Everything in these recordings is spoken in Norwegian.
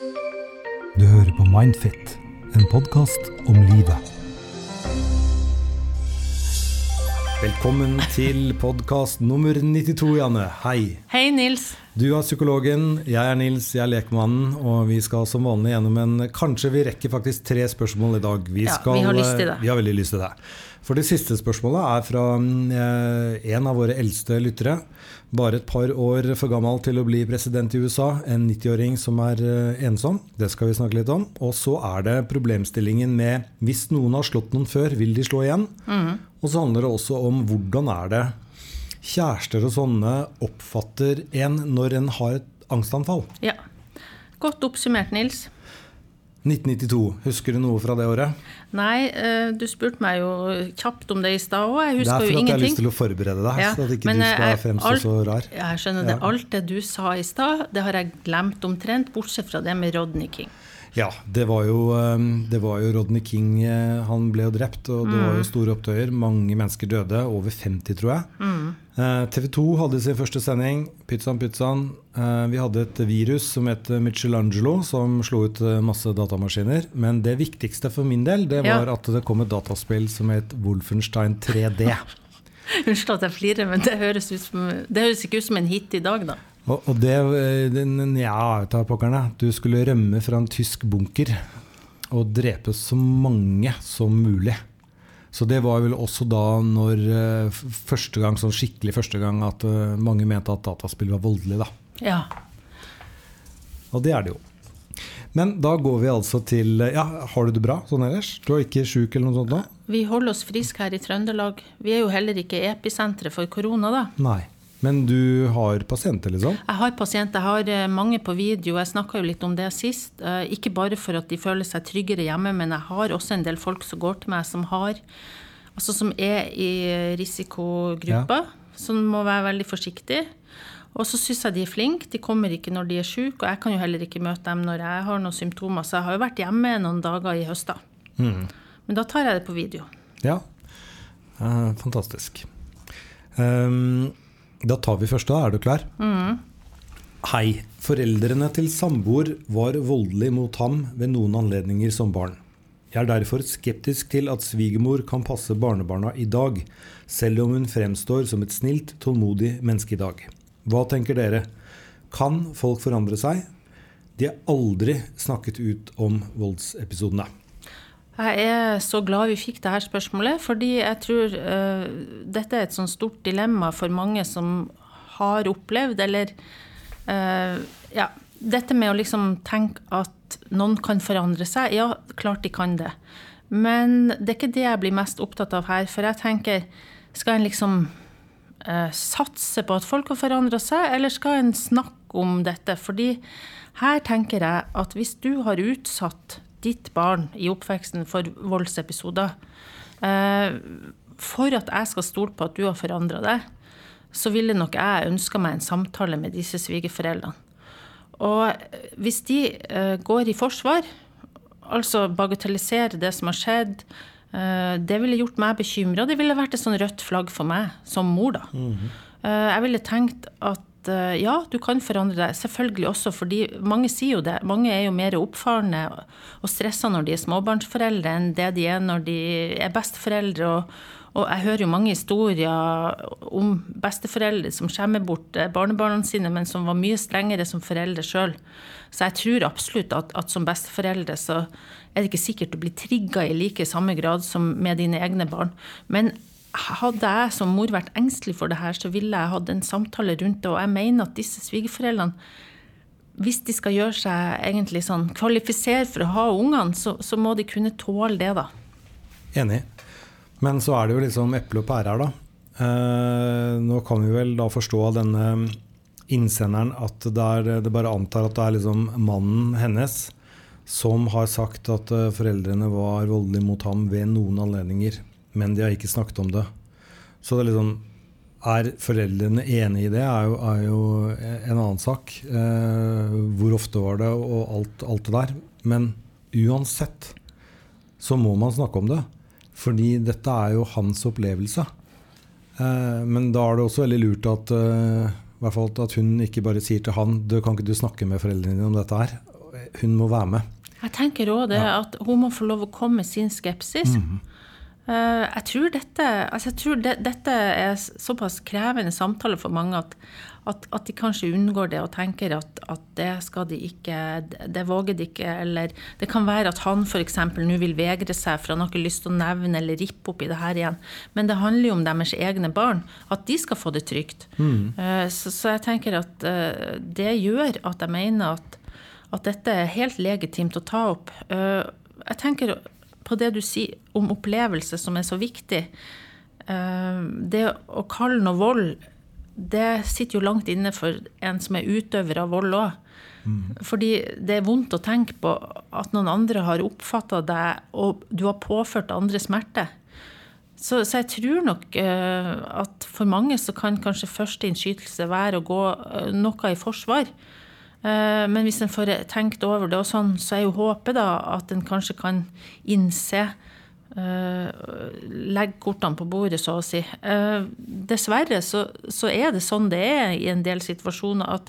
Du hører på Mindfit, en podkast om livet. Velkommen til podkast nummer 92, Janne. Hei. Hei, Nils. Du er psykologen, jeg er Nils, jeg er lekmannen, og vi skal som vanlig gjennom en Kanskje vi rekker faktisk tre spørsmål i dag. Vi, ja, vi har lyst til det. Vi har veldig lyst til det. For det siste spørsmålet er fra eh, en av våre eldste lyttere. Bare et par år for gammel til å bli president i USA. En 90-åring som er eh, ensom. Det skal vi snakke litt om. Og så er det problemstillingen med hvis noen har slått noen før, vil de slå igjen? Mm. Og så handler det også om hvordan er det kjærester og sånne oppfatter en når en har et angstanfall? Ja. Godt oppsummert, Nils. 1992, husker du noe fra det året? Nei, eh, du spurte meg jo kjapt om det i stad òg. Jeg husker jo ingenting. Det er for at jeg har lyst til å forberede deg, ja, så at ikke du skal eh, fremstå så rar. Jeg skjønner det. Alt det du sa i stad, det har jeg glemt omtrent, bortsett fra det med Rodney King. Ja, det var, jo, um, det var, jo, Rodney King eh, Han ble jo drept, og det var jo mm. store opptøyer. Mange mennesker døde. Over 50, tror jeg. Mm. Eh, TV 2 hadde sin første sending. Pizzaen, pizzaen. Eh, vi hadde et virus som het Michelangelo, som slo ut masse datamaskiner. Men det viktigste for min del, det var ja. at det kom et dataspill som het Wolfenstein 3D. Unnskyld at jeg flirer, men det høres, som, det høres ikke ut som en hit i dag, da. Og, og det Ja, ta pokkerne. Du skulle rømme fra en tysk bunker og drepe så mange som mulig. Så det var vel også da når eh, første gang, sånn skikkelig første gang at uh, mange mente at dataspill var voldelig, da. Ja. Og det er det jo. Men da går vi altså til Ja, har du det bra sånn ellers? Du er ikke sjuk eller noe sånt da? Vi holder oss friske her i Trøndelag. Vi er jo heller ikke episenteret for korona, da. Nei. Men du har pasienter, liksom? Jeg har pasienter. Jeg har eh, mange på video. Jeg snakka jo litt om det sist. Eh, ikke bare for at de føler seg tryggere hjemme, men jeg har også en del folk som går til meg som har Altså som er i risikogruppa, ja. som må være veldig forsiktige. Og så syns jeg de er flinke. De kommer ikke når de er syke, og jeg kan jo heller ikke møte dem når jeg har noen symptomer. Så jeg har jo vært hjemme noen dager i høst, da. Mm. Men da tar jeg det på video. Ja, uh, fantastisk. Um, da tar vi første, da. Er du klar? Mm. Hei. Foreldrene til samboer var voldelig mot ham ved noen anledninger som barn. Jeg er derfor skeptisk til at svigermor kan passe barnebarna i dag, selv om hun fremstår som et snilt, tålmodig menneske i dag. Hva tenker dere? Kan folk forandre seg? De har aldri snakket ut om voldsepisodene. Jeg er så glad vi fikk dette spørsmålet, fordi jeg tror uh, dette er et sånn stort dilemma for mange som har opplevd, eller uh, Ja, dette med å liksom tenke at noen kan forandre seg. Ja, klart de kan det. Men det er ikke det jeg blir mest opptatt av her. For jeg tenker, skal en liksom uh, satse på at folk har forandra seg, eller skal en snakke om dette? Fordi her tenker jeg at hvis du har utsatt ditt barn i oppveksten for voldsepisoder. Eh, for at jeg skal stole på at du har forandra deg, så ville nok jeg ønska meg en samtale med disse svigerforeldrene. Og hvis de eh, går i forsvar, altså bagatelliserer det som har skjedd, eh, det ville gjort meg bekymra. Det ville vært et sånn rødt flagg for meg som mor, da. Mm -hmm. Jeg ville tenkt at Eh, ja, du kan forandre deg. Selvfølgelig også fordi mange sier jo det. Mange er jo mer oppfarende og stressa når de er småbarnsforeldre, enn det de er når de er besteforeldre. Og, og jeg hører jo mange historier om besteforeldre som skjemmer bort eh, barnebarna sine, men som var mye strengere som foreldre sjøl. Så jeg tror absolutt at, at, som besteforeldre så er det ikke sikkert du blir trigga i like samme grad som med dine egne barn. Men hadde jeg som mor vært engstelig for det her, så ville jeg hatt en samtale rundt det. Og jeg mener at disse svigerforeldrene, hvis de skal gjøre seg egentlig sånn kvalifisere for å ha ungene, så, så, må de kunne tåle det, da. Enig. Men så er det jo liksom eple og pære her, da. Eh, nå kan vi vel da forstå av denne innsenderen at det, er, det bare antar at det er liksom mannen hennes som har sagt at eh, foreldrene var voldelige mot ham ved noen anledninger men de har ikke snakket om det. Så det er liksom Er foreldrene enig i det, er jo, er jo en annen sak. Eh, hvor ofte var det, og alt, alt, det der. Men uansett så må man snakke om det. Fordi dette er jo hans opplevelse. Eh, men da er det også veldig lurt at, eh, at hun ikke bare sier til han du kan ikke du snakke med foreldrene dine om dette her. hun må være med. Jeg tenker òg det, ja. at hun må få lov å komme med sin skepsis. Mm -hmm. Jeg tror, dette, altså jeg tror det, dette er såpass krevende samtale for mange at, at, at, de kanskje unngår det og tenker at, at, det skal de ikke, det våger de ikke. Eller det kan være at han f.eks. nå vil vegre seg for han har ikke lyst til å nevne eller rippe opp i det her igjen. Men det handler jo om deres egne barn, at de skal få det trygt. Mm. Så, så, jeg tenker at det gjør at jeg mener at at dette er helt legitimt å ta opp. Eh, jeg tenker på det du sier om opplevelse, som er så viktig. Eh, det å kalle noe vold, det sitter jo langt inne for en som er utøver av vold òg. Mm. Fordi det er vondt å tenke på at noen andre har oppfatta deg, og du har påført andre smerte. Så, så, jeg tror nok uh, at for mange så kan kanskje første innskytelse være å gå uh, noe i forsvar. Eh, men hvis en får tenkt over det, og sånn, så er jo håpet da at en kanskje kan innse eh, Legge kortene på bordet, så å si. Eh, dessverre så, så er det sånn det er i en del situasjoner at,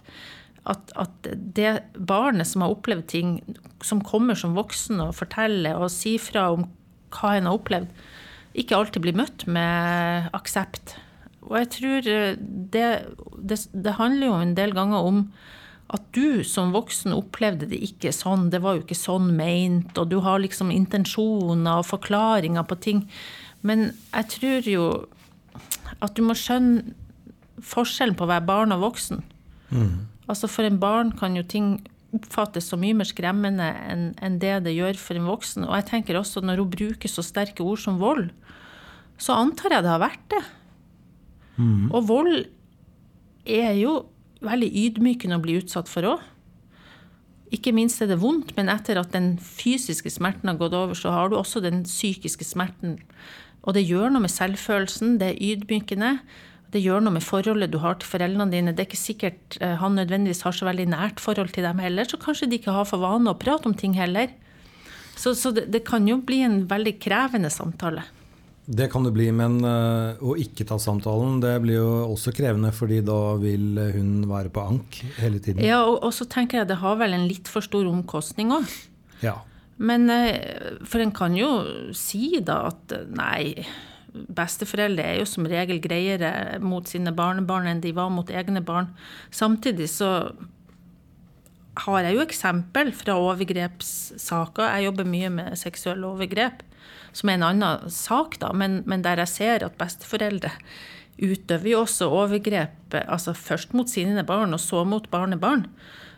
at, at, det barnet som har opplevd ting, som kommer som voksen og forteller og sier fra om hva en har opplevd, ikke alltid blir møtt med aksept. Og jeg tror det, det, det handler jo en del ganger om at du som voksen opplevde det ikke sånn, det var jo ikke sånn meint, og du har liksom intensjoner og forklaringer på ting. Men jeg tror jo at du må skjønne forskjellen på å være barn og voksen. Mm. Altså For en barn kan jo ting oppfattes så mye mer skremmende enn en det det gjør for en voksen. Og jeg tenker også når hun bruker så sterke ord som vold, så antar jeg det har vært det. Mm. Og vold er jo veldig ydmykende å bli utsatt for òg. Ikke minst er det vondt, men etter at den fysiske smerten har gått over, så har du også den psykiske smerten. Og det gjør noe med selvfølelsen, det er ydmykende. Det gjør noe med forholdet du har til foreldrene dine. Det er ikke sikkert eh, han nødvendigvis har så veldig nært forhold til dem heller, så kanskje de ikke har for vane å prate om ting heller. Så, så det, det kan jo bli en veldig krevende samtale. Det kan det bli, men uh, å ikke ta samtalen det blir jo også krevende, fordi da vil hun være på ank hele tiden. Ja, og, og så tenker jeg det har vel en litt for stor omkostning òg. Ja. Men uh, For en kan jo si da at nei, besteforeldre er jo som regel greiere mot sine barnebarn enn de var mot egne barn. Samtidig så har jeg jo eksempel fra overgrepssaker. Jeg jobber mye med seksuelle overgrep som er en annen sak, da, men, men der jeg ser at besteforeldre utøver jo også overgrep altså først mot sine barn, og så mot barnebarn.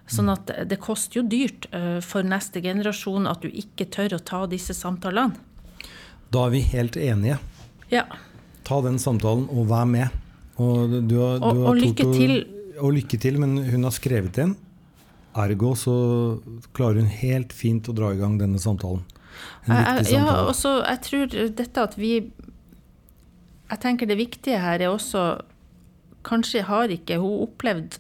Sånn at det koster jo dyrt eh, for neste generasjon at du ikke tør å ta disse samtalene. Da er vi helt enige. Ja. Ta den samtalen og vær med. Og, du har, du og, og lykke til. Og lykke til, men hun har skrevet en. Ergo så klarer hun helt fint å dra i gang denne samtalen. Jeg, ja, også, jeg tror dette at vi Jeg tenker det viktige her er også Kanskje har ikke hun opplevd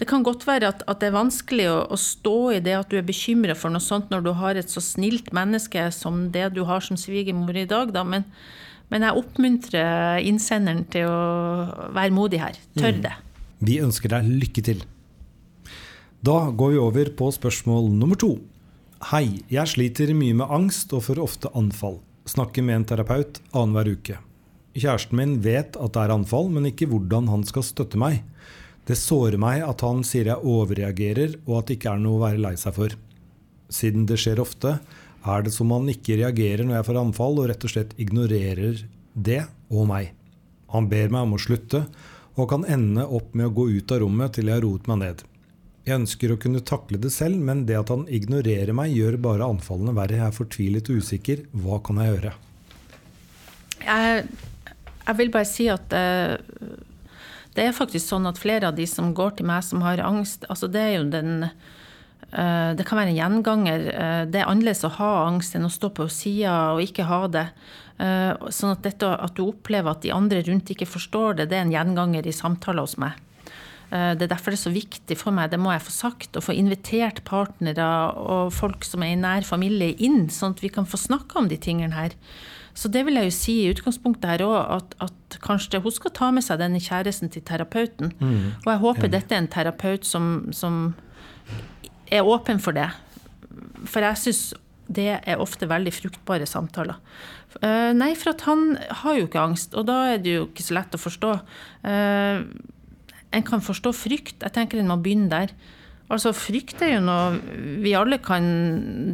det kan godt være at, at det er vanskelig å, å, stå i det at du er bekymra for noe sånt når du har et så snilt menneske som det du har som svigermor i dag, da. Men, men, jeg oppmuntrer innsenderen til å være modig her. Tør mm. det. Vi ønsker deg lykke til. Da går vi over på spørsmål nummer to. Hei, jeg sliter mye med angst og får ofte anfall. Snakker med en terapeut annenhver uke. Kjæresten min vet at det er anfall, men ikke hvordan han skal støtte meg. Det sårer meg at han sier jeg overreagerer, og at det ikke er noe å være lei seg for. Siden det skjer ofte, er det som han ikke reagerer når jeg får anfall, og rett og slett ignorerer det og meg. Han ber meg om å slutte, og kan ende opp med å gå ut av rommet til jeg har roet meg ned. Jeg ønsker å kunne takle det selv, men det at han ignorerer meg, gjør bare anfallene verre. Jeg er fortvilet og usikker. Hva kan jeg gjøre? Jeg, jeg vil bare si at uh, det er faktisk sånn at flere av de som går til meg som har angst, altså det er jo den uh, Det kan være en gjenganger. Uh, det er annerledes å ha angst enn å stå på sida og ikke ha det. Sånn at dette at du opplever at de andre rundt ikke forstår det, det er en gjenganger i samtaler hos meg. Eh, det er derfor det er så viktig for meg, det må jeg få sagt, å få invitert partnere og folk som er i nær familie inn, sånn at vi kan få snakka om de tingene her. Så det vil jeg jo si i utgangspunktet her òg, at, at, kanskje hun skal ta med seg denne kjæresten til terapeuten. Mm. Og jeg håper dette er en terapeut som, som, er åpen for det. for jeg syns det er ofte veldig fruktbare samtaler. Uh, nei, for at han har jo ikke angst, og da er det jo ikke så lett å forstå. Uh, en kan forstå frykt. Jeg tenker en må begynne der. Altså, Frykt er jo noe vi alle kan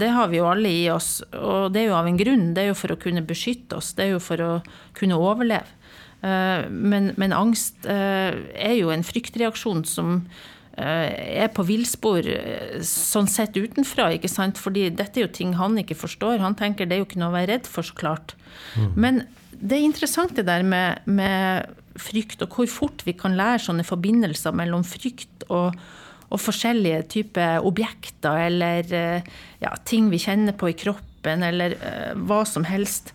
Det har vi jo alle i oss. Og det er jo av en grunn. Det er jo for å kunne beskytte oss. Det er jo for å kunne overleve. Men, men angst er jo en fryktreaksjon som Eh, er på villspor eh, sånn sett utenfra. ikke sant? Fordi dette er jo ting han ikke forstår. Han tenker det er jo ikke noe å være redd for, så klart. Mm. Men det er interessant det der med, med, frykt, og hvor fort vi kan lære sånne forbindelser mellom frykt og, og forskjellige typer objekter eller eh, ja, ting vi kjenner på i kroppen, eller uh, hva som helst.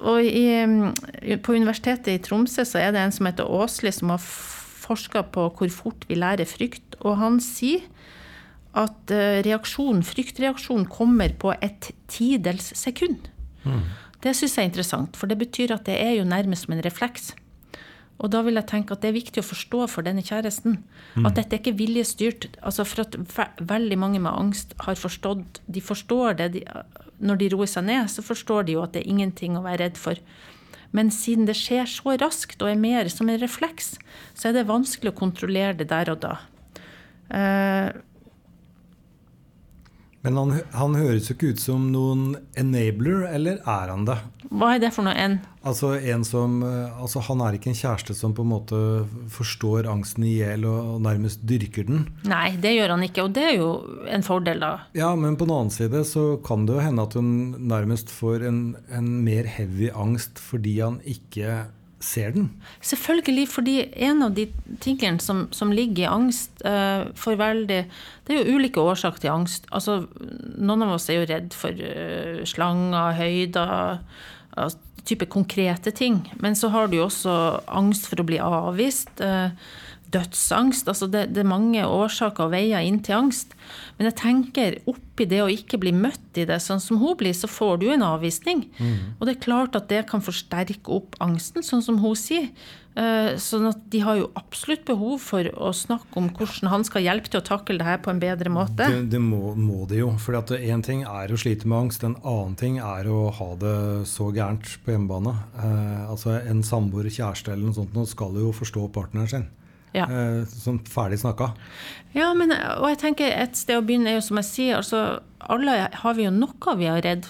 Og i, på Universitetet i Tromsø så er det en som heter Åsli, som har forska på hvor fort vi lærer frykt, og han sier at eh, reaksjon, fryktreaksjon kommer på et tidels sekund. Mm. Det syns jeg er interessant, for det betyr at det er jo nærmest som en refleks. Og da vil jeg tenke at det er viktig å forstå for denne kjæresten mm. at dette er ikke viljestyrt. Altså for at veldig mange med angst har forstått De forstår det. De, når de roer seg ned, så forstår de jo at det er ingenting å være redd for. Men siden det skjer så raskt og er mer som en refleks, så er det vanskelig å kontrollere det der og da. Uh, men han, han, høres jo ikke ut som noen enabler, eller er han det? Hva er det for noe en? Altså, en som, eh, altså Han er ikke en kjæreste som på en måte forstår angsten i hjel og, nærmest dyrker den? Nei, det gjør han ikke, og det er jo en fordel, da. Ja, men på den annen side så kan det jo hende at hun nærmest får en, en mer heavy angst fordi han ikke ser den? Selvfølgelig, fordi en av de tingene som, som ligger i angst uh, for veldig Det er jo ulike årsaker til angst. Altså, noen av oss er jo redd for uh, slanger, høyder, uh, type konkrete ting. Men så har du jo også angst for å bli avvist. Dødsangst. Altså det, det, er mange årsaker og veier inn til angst. Men jeg tenker oppi det å ikke bli møtt i det sånn som hun blir, så får du en avvisning. Mm. Og det er klart at det kan forsterke opp angsten, sånn som hun sier. Eh, sånn at de har jo absolutt behov for å snakke om hvordan han skal hjelpe til å takle det her på en bedre måte. Det, det må, må de jo. For én ting er å slite med angst, en annen ting er å ha det så gærent på hjemmebane. Eh, altså En samboer, kjæreste eller noe sånt nå skal jo forstå partneren sin. Ja. Eh, sånn ferdig snakka. Ja, men, og jeg tenker et sted å begynne er jo som jeg sier, altså alle har vi jo noe vi er redd,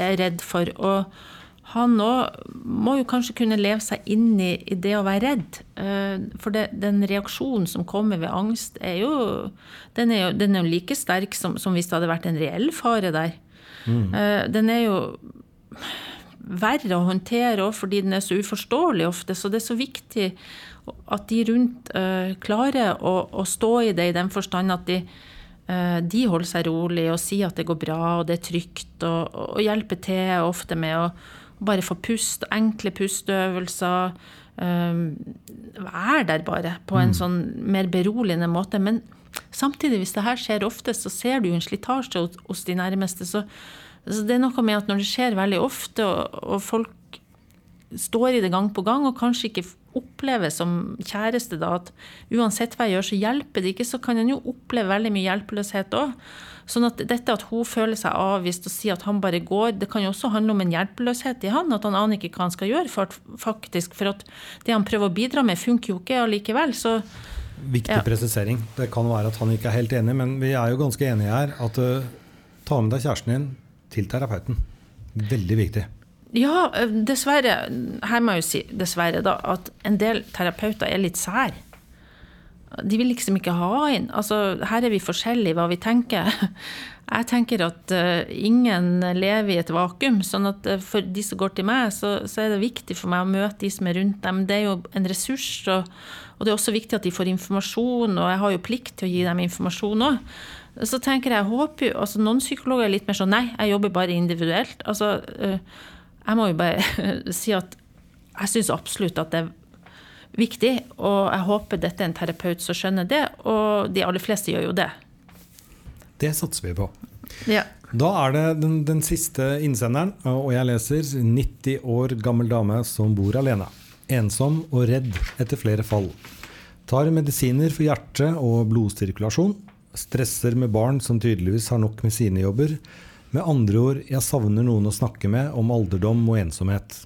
er redd for. Og han òg må jo kanskje kunne leve seg inn i, i det å være redd. Eh, for det, den reaksjonen som kommer ved angst, er jo Den er jo, den er jo like sterk som, som, hvis det hadde vært en reell fare der. Mm. Eh, den er jo verre å håndtere òg fordi den er så uforståelig ofte. Så det er så viktig at de rundt uh, klarer å, å, stå i det i den forstand at de, uh, de holder seg rolig og sier at det går bra og det er trygt, og, og hjelper til ofte med å bare få pust, enkle pusteøvelser. Um, være der bare på en mm. sånn mer beroligende måte. Men samtidig, hvis det her skjer ofte, så ser du jo en slitasje hos, hos de nærmeste. Så, så, det er noe med at når det skjer veldig ofte, og, og folk står i det gang på gang, og kanskje ikke opplever som kjæreste da, at uansett hva jeg gjør, så hjelper det ikke, så kan en jo oppleve veldig mye hjelpeløshet òg. Sånn at dette at hun føler seg avvist og sier at han bare går, det kan jo også handle om en hjelpeløshet i han. At han aner ikke hva han skal gjøre, for faktisk. For at det han prøver å bidra med, funker jo ikke allikevel. Så Viktig ja. presisering. Det kan være at han ikke er helt enig, men vi er jo ganske enige her. At uh, ta med deg kjæresten din til terapeuten. Veldig viktig. Ja, eh, dessverre. Her må jeg jo si dessverre, da, at en del terapeuter er litt sær. De vil liksom ikke ha inn. Altså, her er vi forskjellige hva vi tenker. Jeg tenker at uh, ingen lever i et vakuum. sånn at uh, for de som går til meg, så, så, er det viktig for meg å møte de som er rundt dem. Det er jo en ressurs, og, og det er også viktig at de får informasjon, og jeg har jo plikt til å gi dem informasjon òg. Så tenker jeg, jeg håper jo, altså Noen psykologer er litt mer sånn nei, jeg jobber bare individuelt. altså uh, jeg må jo bare si at jeg syns absolutt at det er viktig, og jeg håper dette er en terapeut som skjønner det, og de aller fleste gjør jo det. Det satser vi på. Ja. Da er det den, den, siste innsenderen, og jeg leser 90 år gammel dame som bor alene. Ensom og redd etter flere fall. Tar medisiner for hjerte og blodsirkulasjon. Stresser med barn som tydeligvis har nok med sine jobber. Med andre ord, jeg savner noen å snakke med om alderdom og ensomhet.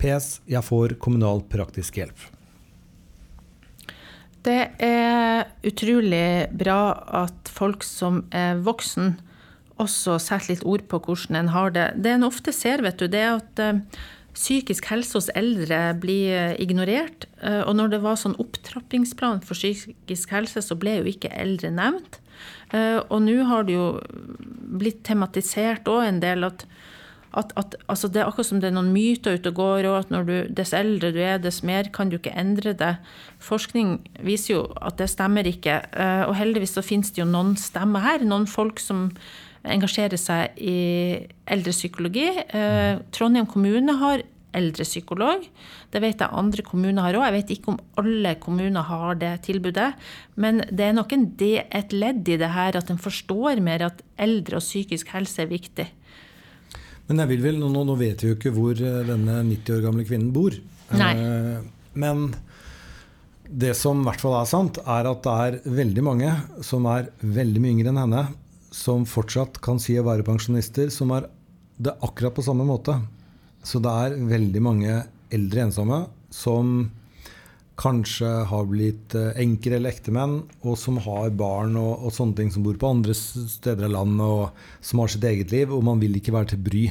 PS. Jeg får kommunal praktisk hjelp. Det er utrolig bra at folk som er voksen, også setter litt ord på hvordan en har det. Det en ofte ser, vet du, det er at uh, psykisk helse hos eldre blir uh, ignorert. Uh, og når det var sånn opptrappingsplan for psykisk helse, så ble jo ikke eldre nevnt. Og nå har det jo blitt tematisert òg en del at at, at altså det er akkurat som det er noen myter ute og går, og at når du, dess eldre du er, dess mer kan du ikke endre det. Forskning viser jo at det stemmer ikke. Eh, og heldigvis så finnes det jo noen stemmer her. Noen folk som engasjerer seg i eldrepsykologi. Eh, Trondheim kommune har eldrepsykolog. Det vet jeg andre kommuner har òg. Jeg vet ikke om alle kommuner har det tilbudet. Men det er nok en, et ledd i det her at en forstår mer at eldre og psykisk helse er viktig. Men jeg vil vel, nå, nå vet vi jo ikke hvor eh, denne 90 år gamle kvinnen bor. Nei. Eh, men det som i hvert fall er sant, er at det er veldig mange som er veldig mye yngre enn henne, som fortsatt kan si å være pensjonister, som er det akkurat på samme måte. Så det er veldig mange eldre ensomme som kanskje har blitt eh, enker eller ektemenn, og som har barn og, og, sånne ting, som bor på andre steder av landet, og som har sitt eget liv, og man vil ikke være til bry.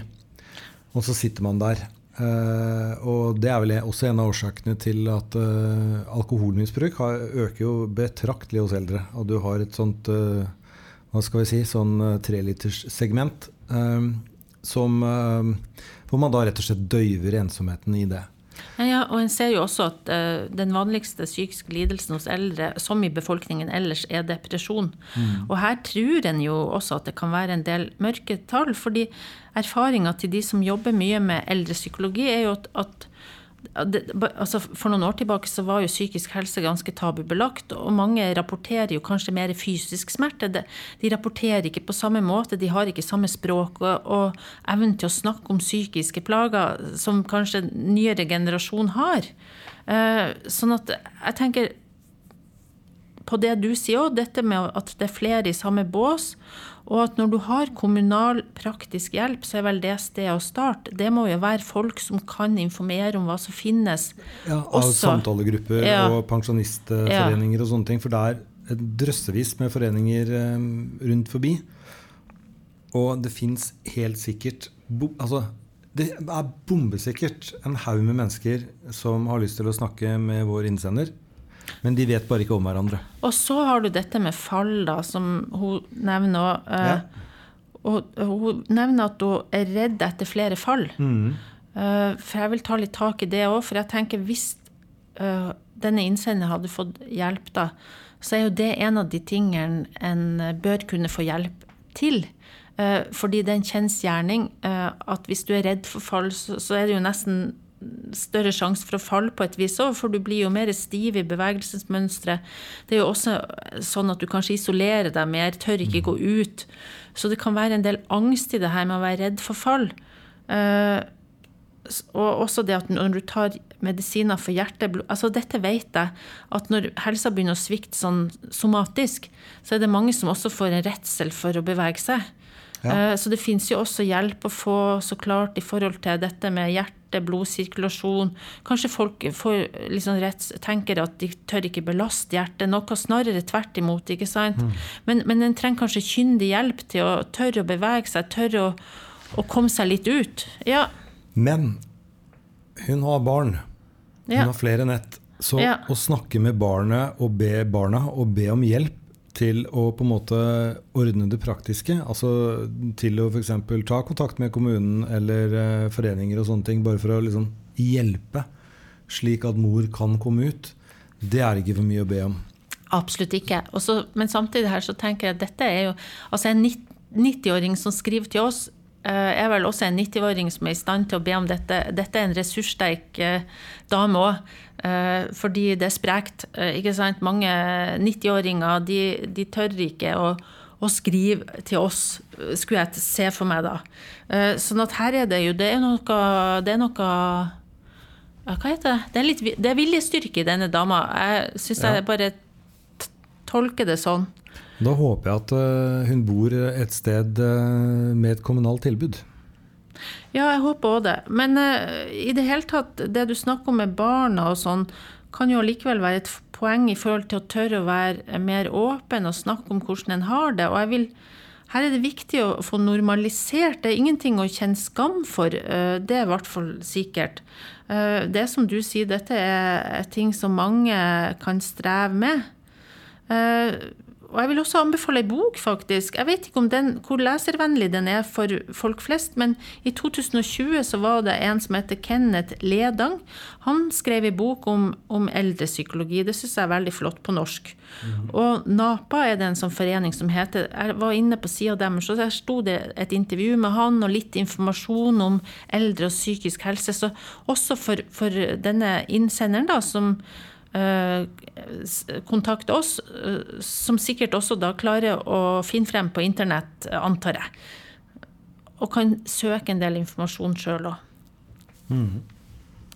Og så sitter man der. Uh, og det er vel også en av årsakene til at uh, alkoholmisbruk har, øker jo betraktelig hos eldre. Og du har et sånt uh, hva skal vi si, sånn treliterssegment som hvor man da rett og slett døyver ensomheten i det. Ja, og en ser jo også at uh, den vanligste psykiske lidelsen hos eldre, som i befolkningen ellers, er depresjon. Mm. Og her tror en jo også at det kan være en del mørketall. fordi erfaringa til de som jobber mye med eldrepsykologi, er jo at, at altså for noen år tilbake så var jo psykisk helse ganske tabubelagt, og mange rapporterer jo kanskje mer fysisk smerte. De rapporterer ikke på samme måte, de har ikke samme språk og, og evnen til å snakke om psykiske plager som kanskje nyere generasjon har. Eh, sånn at jeg tenker på det du sier òg, dette med at det er flere i samme bås. Og at når du har kommunal praktisk hjelp, så er vel det stedet å starte. Det må jo være folk som kan informere om hva som finnes. Ja, Av også. samtalegrupper ja. og pensjonistforeninger ja. og sånne ting. For det er drøssevis med foreninger um, rundt forbi. Og det fins helt sikkert altså, Det er bombesikkert en haug med mennesker som har lyst til å snakke med vår innsender. Men de vet bare ikke om hverandre. Og så har du dette med fall, da, som hun nevner. Uh, ja. Og hun nevner at hun er redd etter flere fall. Mm. Uh, for jeg vil ta litt tak i det òg. For jeg tenker hvis uh, denne innsenderen hadde fått hjelp, da, så er jo det en av de tingene en bør kunne få hjelp til. Fordi det er en kjensgjerning at hvis du er redd for fall, så, så er det jo nesten større sjanse for å falle på et vis òg, for du blir jo mer stiv i bevegelsesmønsteret. Det er jo også sånn at du kanskje isolerer deg mer, tør ikke gå ut. Så det kan være en del angst i det her med å være redd for fall. Uh, og også det at når du tar medisiner for hjerteblod altså Dette vet jeg, at når helsa begynner å svikte sånn somatisk, så er det mange som også får en redsel for å bevege seg. Ja. Uh, så det fins jo også hjelp å få så klart i forhold til dette med hjerte hjerte, blodsirkulasjon. Kanskje folk får liksom rett, tenker at de tør ikke belaste hjertet. Noe snarere tvert imot. ikke sant? Mm. Men, men en trenger kanskje kyndig hjelp til å tørre å bevege seg, tørre å, å komme seg litt ut. Ja. Men hun har barn. Hun ja. har flere enn ett. Så ja. å snakke med barnet og be barna og be om hjelp til å på en måte ordne det praktiske. Altså til å f.eks. ta kontakt med kommunen eller uh, foreninger og sånne ting, bare for å liksom hjelpe, slik at mor kan komme ut. Det er ikke for mye å be om. Absolutt ikke. Også, men samtidig her så tenker jeg at dette er jo altså En 90-åring som skriver til oss, er vel også en 90-åring som er i stand til å be om dette. Dette er en ressurssterk uh, dame òg. Eh, fordi det er sprekt. Eh, ikke sant? Mange 90-åringer de, de, tør ikke å, å, skrive til oss, skulle jeg se for meg da. Eh, sånn at her er det jo Det er noe, det er noe Hva heter det? Det er, litt, det er viljestyrke i denne dama. Jeg syns ja. jeg bare tolker det sånn. Da håper jeg at uh, hun bor et sted uh, med et kommunalt tilbud. Ja, jeg håper òg det. Men uh, i det hele tatt, det du snakker om med barna og sånn, kan jo likevel være et poeng i forhold til å tørre å være mer åpen og snakke om hvordan en har det. Og jeg vil her er det viktig å få normalisert. Det er ingenting å kjenne skam for. Det er i hvert fall sikkert. Det som du sier, dette er ting som mange kan streve med. Og jeg vil også anbefale ei bok, faktisk. Jeg vet ikke om den, hvor leservennlig den er for folk flest, men i 2020 så var det en som heter Kenneth Ledang. Han skrev ei bok om, om eldrepsykologi. Det syns jeg er veldig flott på norsk. Mm. Og NAPA er det en sånn forening som heter Jeg var inne på sida deres, og der sto det et intervju med han og litt informasjon om eldre og psykisk helse. Så også for, for denne innsenderen, da, som Eh, kontakte oss, eh, som sikkert også da klarer å finne frem på internett, antar jeg. Og kan søke en del informasjon sjøl òg. Mm.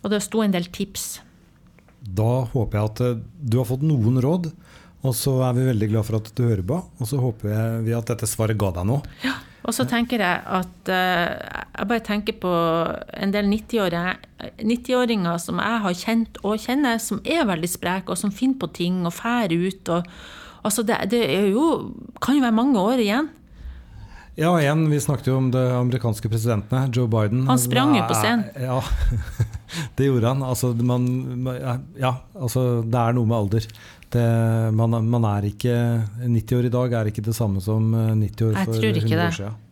Og det sto en del tips. Da håper jeg at eh, du har fått noen råd, og så er vi veldig glad for at du hører på. Og så håper vi at dette svaret ga deg noe. Ja. Og så tenker jeg at uh, Jeg bare tenker på en del 90-åringer 90 som jeg har kjent og kjenner, som er veldig spreke, og som finner på ting og fær ut. Og, altså det, det jo, kan jo være mange år igjen. Ja, igjen, vi snakket jo om det amerikanske presidentene. Joe Biden. Han sprang jo på scenen. Ja, det gjorde han. Altså, man, ja, altså, det er noe med alder. Det, man, man, er ikke 90 år i dag er ikke det samme som 90 år for 100 år siden.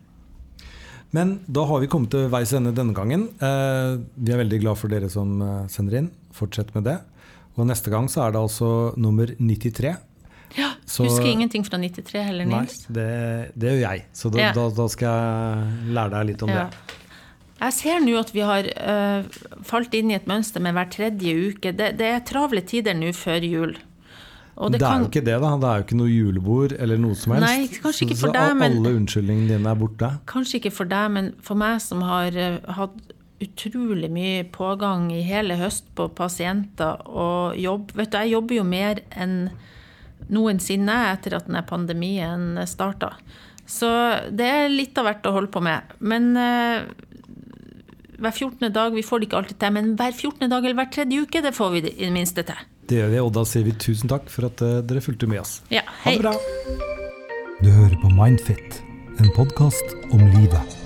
Men da har vi kommet til veis ende denne gangen. Eh, vi er veldig glad for dere som eh, sender inn. Fortsett med det. Og neste gang så er det altså nummer 93. Ja, så, Husker ingenting fra 93 heller, Nils. Nei, det, det gjør jeg. Så da, ja. da, da, skal jeg lære deg litt om ja. det. Jeg ser nå at vi har uh, falt inn i et mønster med hver tredje uke. Det, det er travle tider nå før jul. Det, det, er jo ikke det, da. Det er jo ikke noe julebord eller noe som helst. Nei, kanskje ikke for deg, men, alle unnskyldningene dine er borte. Kanskje ikke for deg, men for meg som har uh, hatt utrolig mye pågang i hele høst på pasienter og jobb. Vet du, jeg jobber jo mer enn noensinne etter at denne pandemien starta. Så det er litt av hvert å holde på med. Men uh, hver 14. dag, vi får det ikke alltid til, men hver 14. dag eller hver tredje uke, det får vi i det minste til. Det gjør vi, og da sier vi tusen takk for at uh, dere fulgte med oss. Ja, hei. Ha det bra. Du hører på Mindfit, en podkast om livet.